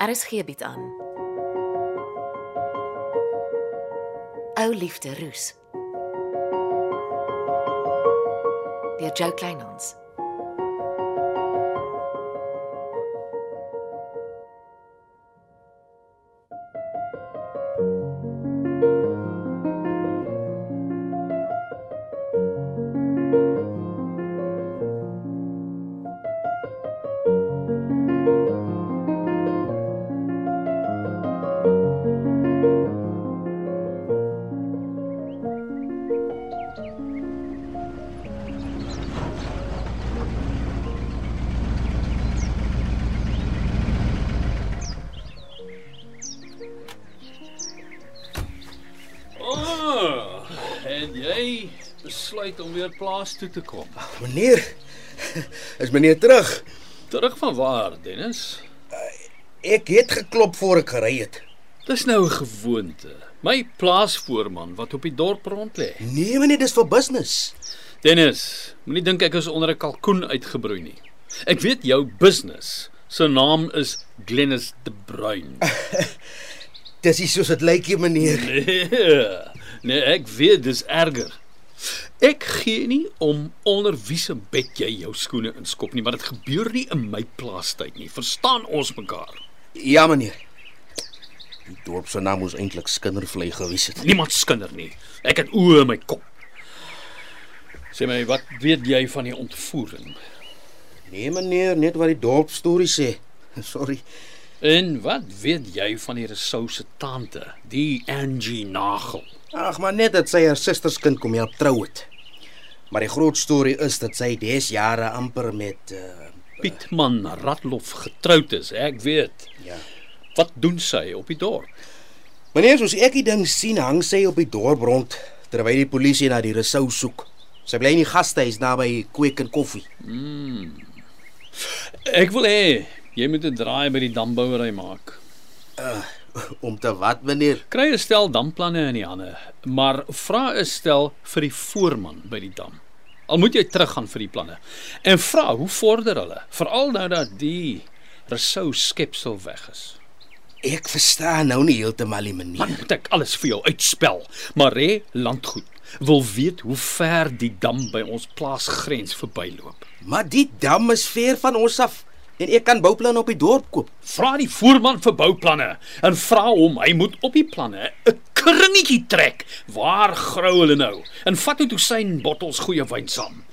RSG bied aan. Ou liefde roes. Deur Jo Kleinhans. Weer plaas toe te kom. Meneer, is meneer terug? Terug van waar, Dennis? Ek het geklop voor ek gery het. Dis nou 'n gewoonte. My plaasvoorman wat op die dorp rond lê. Nee meneer, dis vir business. Dennis, moenie dink ek is onder 'n kalkoen uitgebroei nie. Ek weet jou business. Sy naam is Glennis de Bruin. Dis nie soos dit lyk nie meneer. Nee, nee, ek weet dis erger. Ek gee nie om onder wie se bed jy jou skoene inskop nie, maar dit gebeur nie in my plaastyd nie. Verstaan ons mekaar? Ja meneer. Die dorp se naam moes eintlik Skindervlei gewees het. Niemand skinder nie. Ek het oë in my kop. Sê my, wat weet jy van die ontvoering? Nee meneer, net wat die dorp storie sê. Sorry. En wat weet jy van die Resou se tante, die Angie Nagel? Ag, maar net dat sy haar susterskind kom help trou het. Maar die groot storie is dat sy des jare amper met uh Pietman Ratloff getroud is, ek weet. ja. Wat doen sy op die dorp? Meneer, soos ek die ding sien, hang sy op die dorp rond terwyl die polisie na die resou soek. Sy bly in die gastehuis naby Kweek en Koffie. Ek wil hê jy moet 'n draai by die dambouery maak. Om te wat, meneer? Kry 'n stel damplanne in die hande, maar vra 'n stel vir die voorman by die dam. Al moet jy teruggaan vir die planne en vra hoe vorder hulle, veral nou dat die Resou skepsel weg is. Ek verstaan nou nie heeltemal nie, meneer. Man, moet ek alles vir jou uitspel. Maree landgoed wil weet hoe ver die dam by ons plaasgrens verbyloop. Maar die dam is ver van ons af en ek kan bouplanne op die dorp koop. Vra die voorman vir bouplanne en vra hom hy moet op die planne 'n kringetjie trek. Waar grou hulle nou? En vat 'n dosyn bottels goeie wyn saam.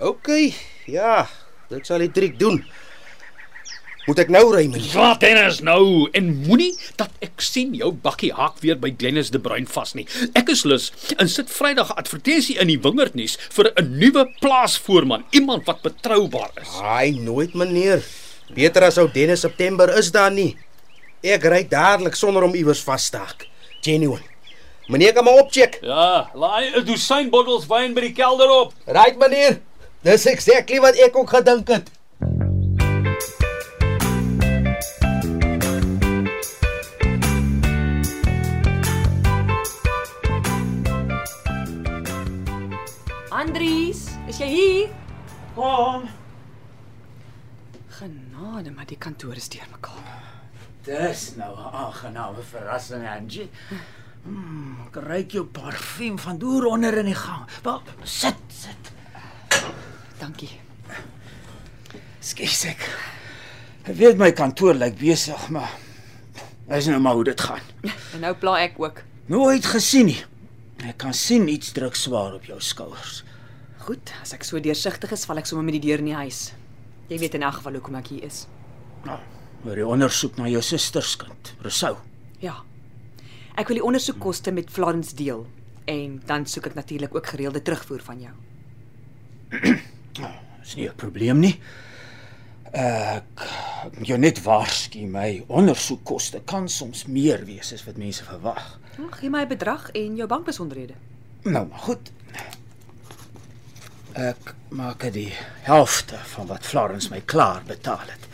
OK, ja, dit sal die triek doen. Moet ek nou ry, meneer? Vra tennis nou en moenie dat ek sien jou bakkie haak weer by Glennis de Bruin vas nie. Ek is lus en sit Vrydag advertensie in die wingerdnuus vir 'n nuwe plaasvoorman, iemand wat betroubaar is. Ai, nooit, meneer. Beter as ou Dennis September is daar nie. Ek ry dadelik sonder om iewers vas te haak. Genuine. Meneer kan maar opcheck. Ja, laai 'n dosyn bottels wyn by die kelder op. Right, meneer. Dis exactly wat ek ook gedink het. Hier? Kom. Genade, maar die kantoor is deurmekaar. Dis nou 'n aangename verrassing, Angie. Hmm, ek ruik jou parfuum van deur onder in die gang. Wel, sit, sit. Dankie. Skus ek. Ek weet my kantoor lyk besig, maar dis nou maar hoe dit gaan. En nou pla ek ook. Nooit gesien nie. Ek kan sien iets druk swaar op jou skouers. Goed, as ek so deursigtig is, val ek sommer met die deur in die huis. Jy weet in elk geval hoekom ek hier is. Nou, oor die ondersoek na jou susterskind, Rousseau. Ja. Ek wil die ondersoekkoste met Florence deel en dan soek ek natuurlik ook gereelde terugvoer van jou. Dis nie 'n probleem nie. Ek ek moet jou net waarsku, my ondersoekkoste kan soms meer wees as wat mense verwag. Nou, gee my 'n bedrag en jou bankbesonderhede. Nou, maar goed. Ek maak die helfte van wat Florence my klaar betaal het.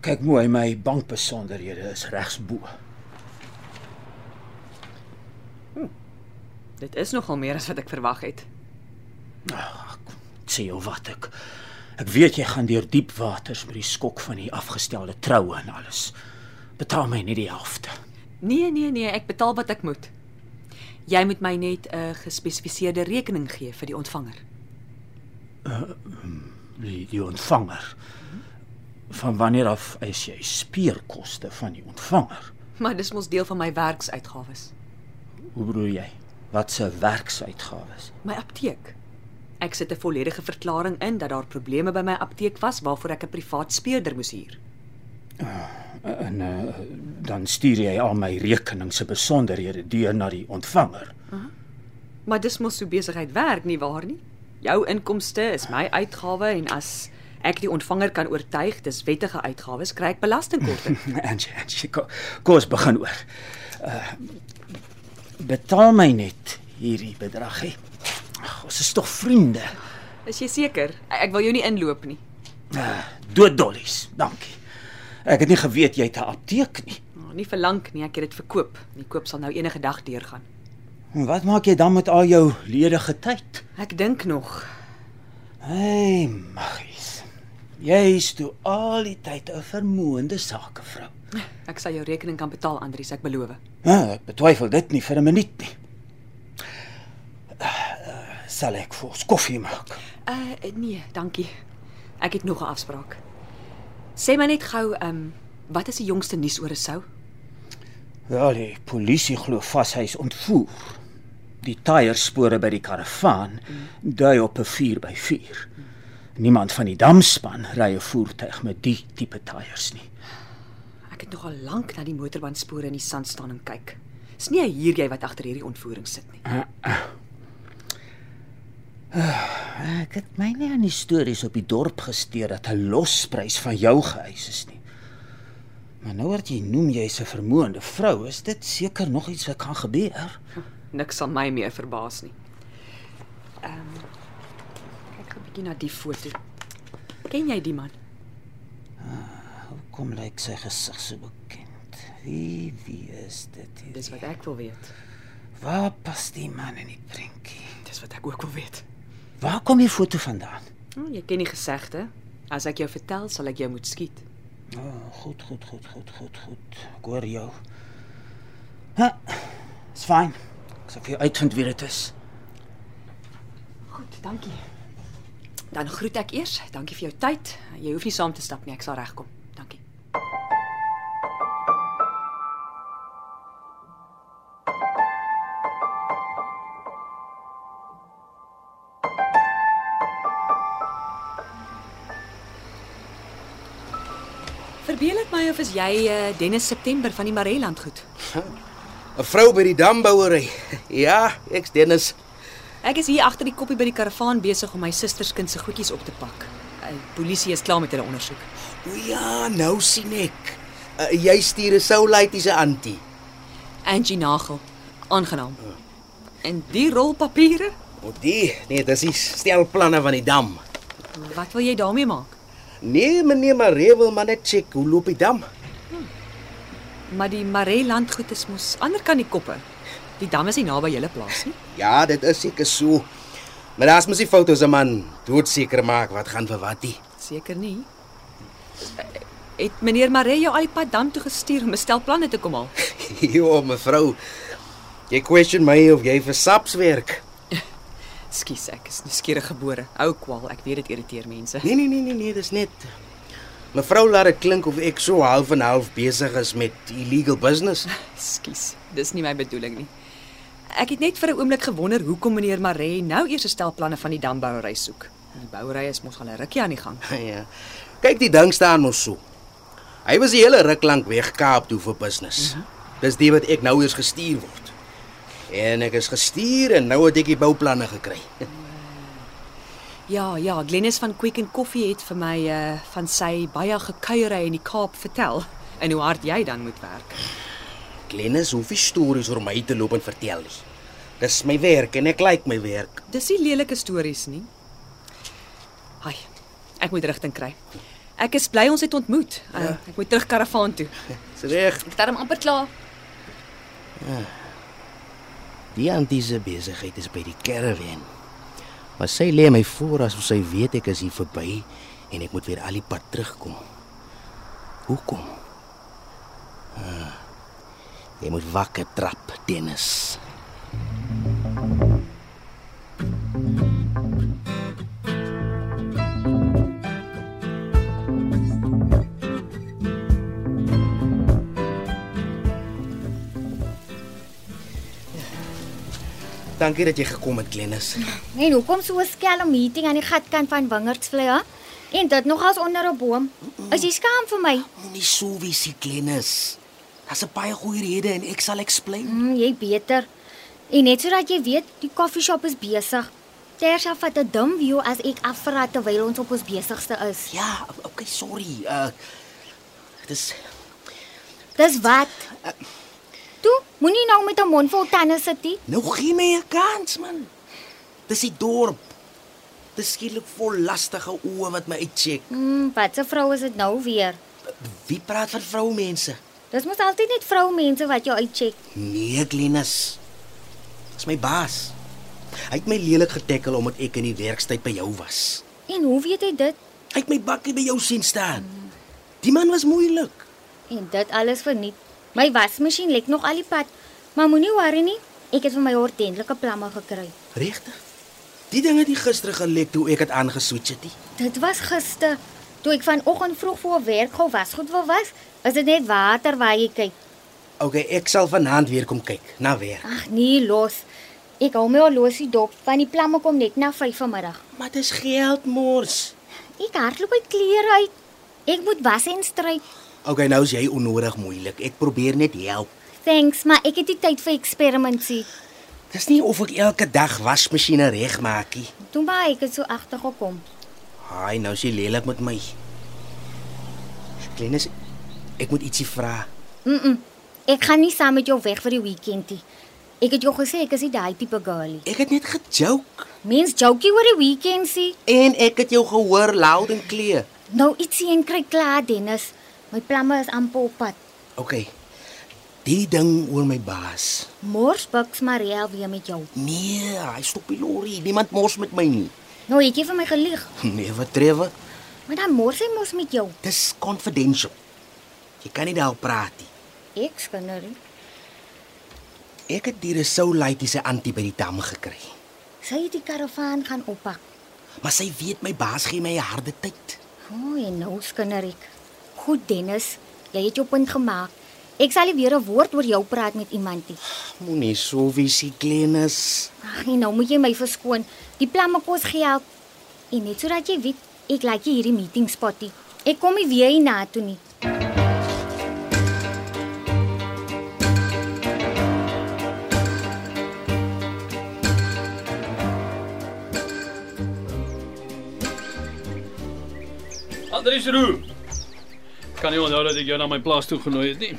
Kyk mooi, my bankbesonderhede is regs bo. Dit is nogal meer as wat ek verwag het. Ag, sê jou wat ek Ek weet jy gaan deur diep waters met die skok van die afgestelde troue en alles. Betaal my net die helfte. Nee, nee, nee, ek betaal wat ek moet. Jy moet my net 'n gespesifiseerde rekening gee vir die ontvanger. Die, die ontvanger. Van wanneer af eis jy speerkoste van die ontvanger? Maar dis mos deel van my werksuitgawes. Hoe bedoel jy? Wat se werksuitgawes? My apteek. Ek sit 'n volledige verklaring in dat daar probleme by my apteek was waarvoor ek 'n privaat speurder moes huur. En uh, dan stuur jy al my rekening se besonderhede deur na die ontvanger. Maar dis mos so besigheid werk nie waar nie? Jou inkomste is my uitgawe en as ek die ontvanger kan oortuig dis wettige uitgawes, kry ek belastingkorting. Angie, kom, kom ons begin oor. Uh, betaal my net hierdie bedrag hè. Ag, Ons is tog vriende. is jy seker? Ek wil jou nie inloop nie. Uh, dood dollies. Dankie. Ek het nie geweet jy het 'n apteek nie. Oh, nie vir lank nie, ek het dit verkoop. Die koop sal nou enige dag deurgaan. En Wat maak jy dan met al jou ledige tyd? Ek dink nog. Hey, Maggies. Jy's toe al die tyd 'n vermoënde sakevrou. Ek sal jou rekening kan betaal, Andries, ek beloof. Ja, ek betwyfel dit nie vir 'n minuut nie. Sal ek vir ons koffie maak? Uh nee, dankie. Ek het nog 'n afspraak. Sê my net gou, ehm, um, wat is die jongste nuus oor Resou? Ja, die polisie glo vas hy is ontvoer. Die tyierspore by die karavaan dui op 'n 4x4. Niemand van die damspan ry 'n voertuig met die tipe tyers nie. Ek het nog al lank na die motorbandspore in die sand staan en kyk. Dis nie hier jy wat agter hierdie ontvoering sit nie. Ek het my nie aan die stories op die dorp gesteer dat 'n losprys van jou geëis is nie. Maar nou word jy noem jy's 'n vermoënde vrou, is dit seker nog iets wat kan gebeur? Niks sal my meer verbaas nie. Ehm um, kyk 'n bietjie na die foto. Ken jy die man? Hoekom lyk sy gesig so bekend? Wie wie is dit? Hier? Dis wat ek wil weet. Waar pas die man in die prentjie? Dis wat ek ook wil weet. Waar kom die foto vandaan? Oh, jy ken die gesegde. As ek jou vertel, sal ek jou moet skiet. O, oh, goed, goed, goed, goed, goed, goed. Ek hoor jou. Ha. Dis fyn. Ek sal vir jou uitvind wie dit is. Goed, dankie. Dan groet ek eers. Dankie vir jou tyd. Jy hoef nie saam te stap nie, ek sal regkom. My of is jy uh, Dennis September van die Mareland goed? 'n Vrou by die dambouery. Ja, ek's Dennis. Ek is hier agter die koppie by die karavaan besig om my susterskind se goedjies op te pak. Die polisie is klaar met hulle ondersoek. O ja, nou sien ek. Uh, jy stuur 'n soulite se antie. Angie Nagel. Aangenaam. En die rol papiere? O die, nee, dis die stelplanne van die dam. Wat wil jy daarmee maak? Nee, meneer Maree wil maar net check hoe loop die dam. Maar die Maree landgoed is mos ander kan die koppe. Die dam is nie naby julle plaas nie. Ja, dit is seker so. Maar daar's mos die foto's 'n man doodseker maak wat gaan vir wat nie. Seker nie. Het meneer Maree jou al die pad dam toe gestuur om 'n stel planne te kom haal? Jo, mevrou. Jy question my of jy vir saps werk. Skus, ek is nuuskierig gebore. Ou kwal, ek weet dit irriteer mense. Nee nee nee nee nee, dis net Mevrou laat dit klink of ek so half en half besig is met illegal business. Skus, dis nie my bedoeling nie. Ek het net vir 'n oomblik gewonder hoekom meneer Maree nou eers 'n stel planne van die dambouery soek. Die bouery is mos al 'n rukkie aan die gang. ja. Kyk, die ding staan mos so. Hy was die hele ruk lank weg Kaap toe vir business. Mm -hmm. Dis die wat ek nou eens gestuur word. En ek is gestuur en nou het ek die bouplanne gekry. Ja, ja, Glennis van Quick and Coffee het vir my uh van sy baie gekuierery in die Kaap vertel en hoe hard jy dan moet werk. Glennis hoef nie stories oor my te loop en vertel nie. Dis my werk en ek like my werk. Dis nie lelike stories nie. Haai, ek moet rigting kry. Ek is bly ons het ontmoet. Uh, ja. Ek moet terug karavaan toe. Dis reg. Ek het hom amper klaar. Die antiese besigheid is by die caravan. Maar sy lê my voor asof sy weet ek is hier verby en ek moet weer al die pad terugkom. Hoekom? Ah, jy moet wakker trap, Dennis. Dankie dat jy gekom het, Glennis. En hoekom so 'n skelm meeting aan die gatkant van Wingerdsvlei, hè? En dit nog as onder 'n boom. Is jy skaam vir my? Moenie so wees, nie, Glennis. Daar's 'n baie goeie rede en ek sal explain. Mm, jy beter. En net sodat jy weet, die koffieshop is besig. Tersha vat 'n dum view as ek afraai terwyl ons op ons besigste is. Ja, okay, sorry. Uh dis Dis wat. Toe, moenie nou met 'n mond vol tande sit nie. nou gee my 'n kans, man. Dis die dorp. Dis skielik vol lastige oë wat my uitcheck. Mm, wat 'n vrou is dit nou weer? Wie praat van vroumense? Dis mos altyd net vroumense wat jou uitcheck. Nee, Glennis. Dis my baas. Hy het my lelik getekkel omdat ek in die werkstyd by jou was. En hoe weet hy dit? Hy het my bakkie by jou sien staan. Die man was moeilik. En dit alles verniet. My wasmasjien lek nog al die pad. Maar moenie worry nie. Ek het vir my ordentlike plamme gekry. Regtig? Die dinge het gister gelek toe ek dit aangeswitch het. nie. Dit was gister. Toe ek vanoggend vroeg voor werk gou wasgoed wil was, is dit net water waar jy kyk. Okay, ek sal vanaand weer kom kyk na werk. Ag nee, los. Ek hou my horlosie dop, want die plamme kom net na 5 vanmiddag. Maar dis geld mors. Ek hardloop uit klere uit. Ek moet was en stryk. Okay, nou is jy onnodig moeilik. Ek probeer net help. Thanks, maar ek het nie tyd vir eksperimentie. Dis nie of ek elke dag wasmasjiene regmaak nie. Toe maar ek het so agtergekom. Haai, nou is jy lelik met my. Kleines, ek moet ietsie vra. Mm. -mm. Ek gaan nie saam met jou weg vir die weekend nie. Ek het jou gesê ek is nie daai tipe girlie. Ek het net gejoke Mens jokie oor die weekend sien. en ek het jou gehoor loud en clear. Nou ietsie en kry klaar, Dennis. My plamme is amper op pad. Okay. Die ding oor my baas. Mors buks Mariel weer met jou. Nee, hy stop die lorry. Niemand mors met my nie. Nou het jy vir my gelieg. Nee, wat trewe? Maar dan mors hy mos met jou. Dis confidential. Jy kan nie daaroor praat nie. Ek skinnerie. Ek het die Resou Lady se antie by die dam gekry. Sy het die karavaan gaan oppak. Maar sy weet my baas gee my harde tyd. O, oh, en nou skinnerie. Goed Dennis, jy het jou punt gemaak. Ek sal nie weer 'n woord oor jou praat met iemand nie. Moenie so visie Glenis. Ag, en nou moet jy my verskoon. Die plamme kos geld. En net sodat jy weet, ek laat jy hierdie meeting spotty. Ek kom nie weer hiernatoe nie. Andries Roo. Kan nie onthou dat ek jou na my plaas toe genooi het nie.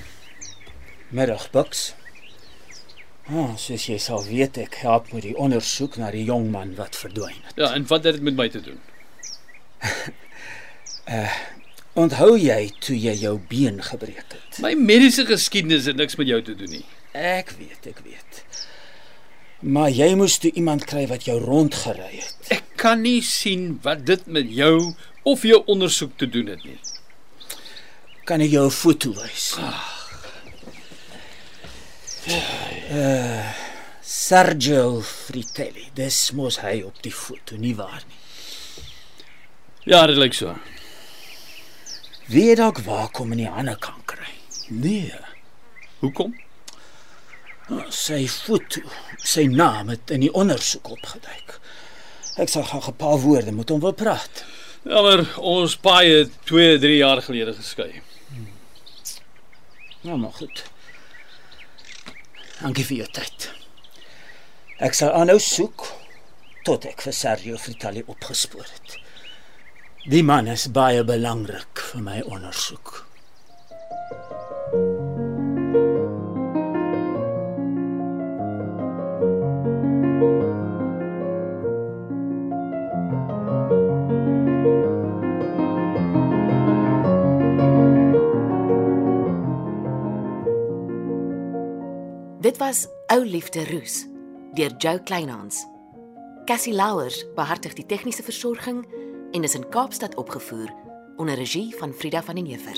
Middag, Bucks. Ah, soos jy sal weet, ek help met die ondersoek na die jong man wat verdwyn het. Ja, en wat het dit met my te doen? Onthou jy toe jy jou been gebreek het? My mediese geskiedenis het niks met jou te doen nie. Ek weet, ek weet. Maar jy moes toe iemand kry wat jou rondgery het. Ek kan nie sien wat dit met jou of jou ondersoek te doen het nie. Kan ek jou 'n foto wys? Uh, Sergio Fritelli. Dis mos hy op die foto, nie waar nie? Ja, dit lyk so. Wie dalk waar kom in die ander kan kry. Nee. Hoekom? Sy foto, sy naam het in die ondersoek opgeduik. Ek sal gaan 'n paar woorde met hom wil praat. Ja, maar ons paai het 2, 3 jaar gelede geskei. Nou maar goed. Dankie vir jou tyd. Ek sal aanhou soek tot ek vir Sergio Fritelli opgespoor het. Die man is baie belangrik vir my ondersoek. Ou Liefde Roos deur Jo Kleinhans. Cassie Louwers behartig die tegniese versorging en is in Kaapstad opgevoer onder regie van Frida van den Heever.